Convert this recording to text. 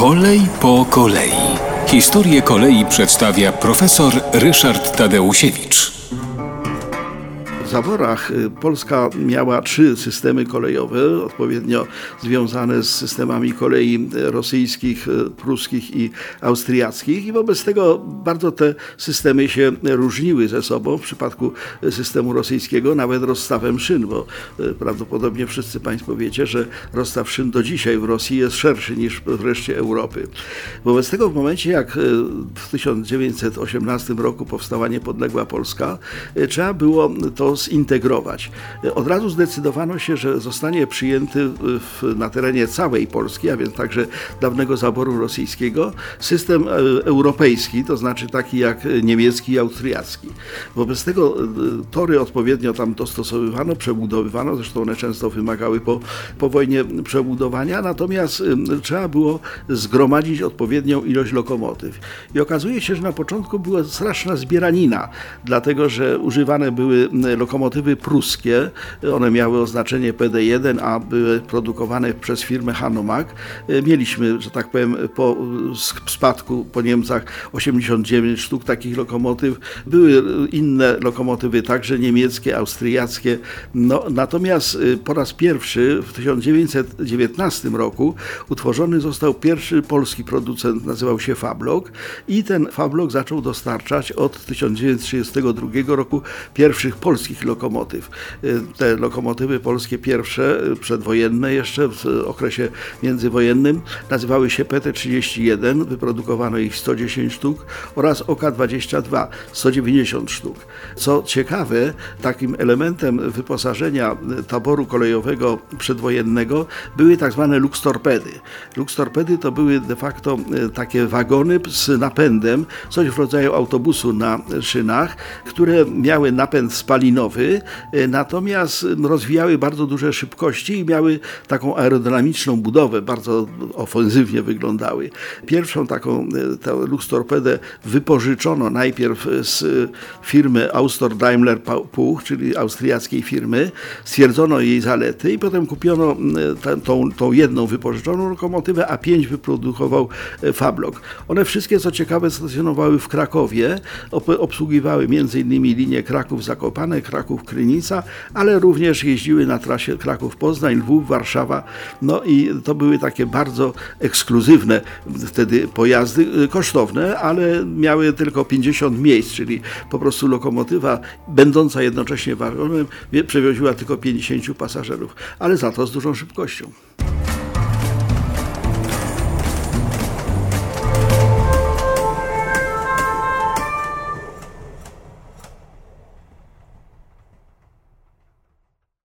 Kolej po kolei. Historię kolei przedstawia profesor Ryszard Tadeusiewicz. W zaborach y, Polska miała trzy systemy kolejowe, odpowiednio związane z systemami kolei rosyjskich, y, pruskich i austriackich i wobec tego bardzo te systemy się różniły ze sobą. W przypadku systemu rosyjskiego nawet rozstawem szyn, bo y, prawdopodobnie wszyscy Państwo wiecie, że rozstaw szyn do dzisiaj w Rosji jest szerszy niż w reszcie Europy. Wobec tego w momencie jak w 1918 roku powstała niepodległa Polska, trzeba było to zintegrować. Od razu zdecydowano się, że zostanie przyjęty w, na terenie całej Polski, a więc także dawnego zaboru rosyjskiego, system e, europejski, to znaczy taki jak niemiecki i austriacki. Wobec tego e, tory odpowiednio tam dostosowywano, przebudowywano, zresztą one często wymagały po, po wojnie przebudowania, natomiast e, trzeba było zgromadzić odpowiednią ilość lokomotyw. I okazuje się, że na początku była straszna zbieranina, dlatego że używane były lokomotywy pruskie. One miały oznaczenie PD1, a były produkowane przez firmę Hanomag. Mieliśmy, że tak powiem, po spadku po Niemcach 89 sztuk takich lokomotyw. Były inne lokomotywy, także niemieckie, austriackie. No, natomiast po raz pierwszy w 1919 roku utworzony został pierwszy polski producent, nazywał się Fablok i ten Fablok zaczął dostarczać od 1932 roku pierwszych polskich lokomotyw. Te lokomotywy polskie pierwsze, przedwojenne jeszcze w okresie międzywojennym nazywały się PT-31, wyprodukowano ich 110 sztuk oraz OK-22, 190 sztuk. Co ciekawe, takim elementem wyposażenia taboru kolejowego przedwojennego były tak zwane luxtorpedy. Luxtorpedy to były de facto takie wagony z napędem, coś w rodzaju autobusu na szynach, które miały napęd spalinowy, natomiast rozwijały bardzo duże szybkości i miały taką aerodynamiczną budowę, bardzo ofensywnie wyglądały. Pierwszą taką tę luxtorpedę wypożyczono najpierw z firmy Austor Daimler Puch, czyli austriackiej firmy. Stwierdzono jej zalety i potem kupiono tą, tą jedną wypożyczoną lokomotywę, a pięć wyprodukował Fablok. One wszystkie, co ciekawe, stacjonowały w Krakowie, obsługiwały m.in. linię Kraków-Zakopane, Kraków-Krynica, ale również jeździły na trasie Kraków-Poznań, Lwów, Warszawa. No i to były takie bardzo ekskluzywne wtedy pojazdy, kosztowne, ale miały tylko 50 miejsc, czyli po prostu lokomotywa będąca jednocześnie wagonem przewoziła tylko 50 pasażerów, ale za to z dużą szybkością.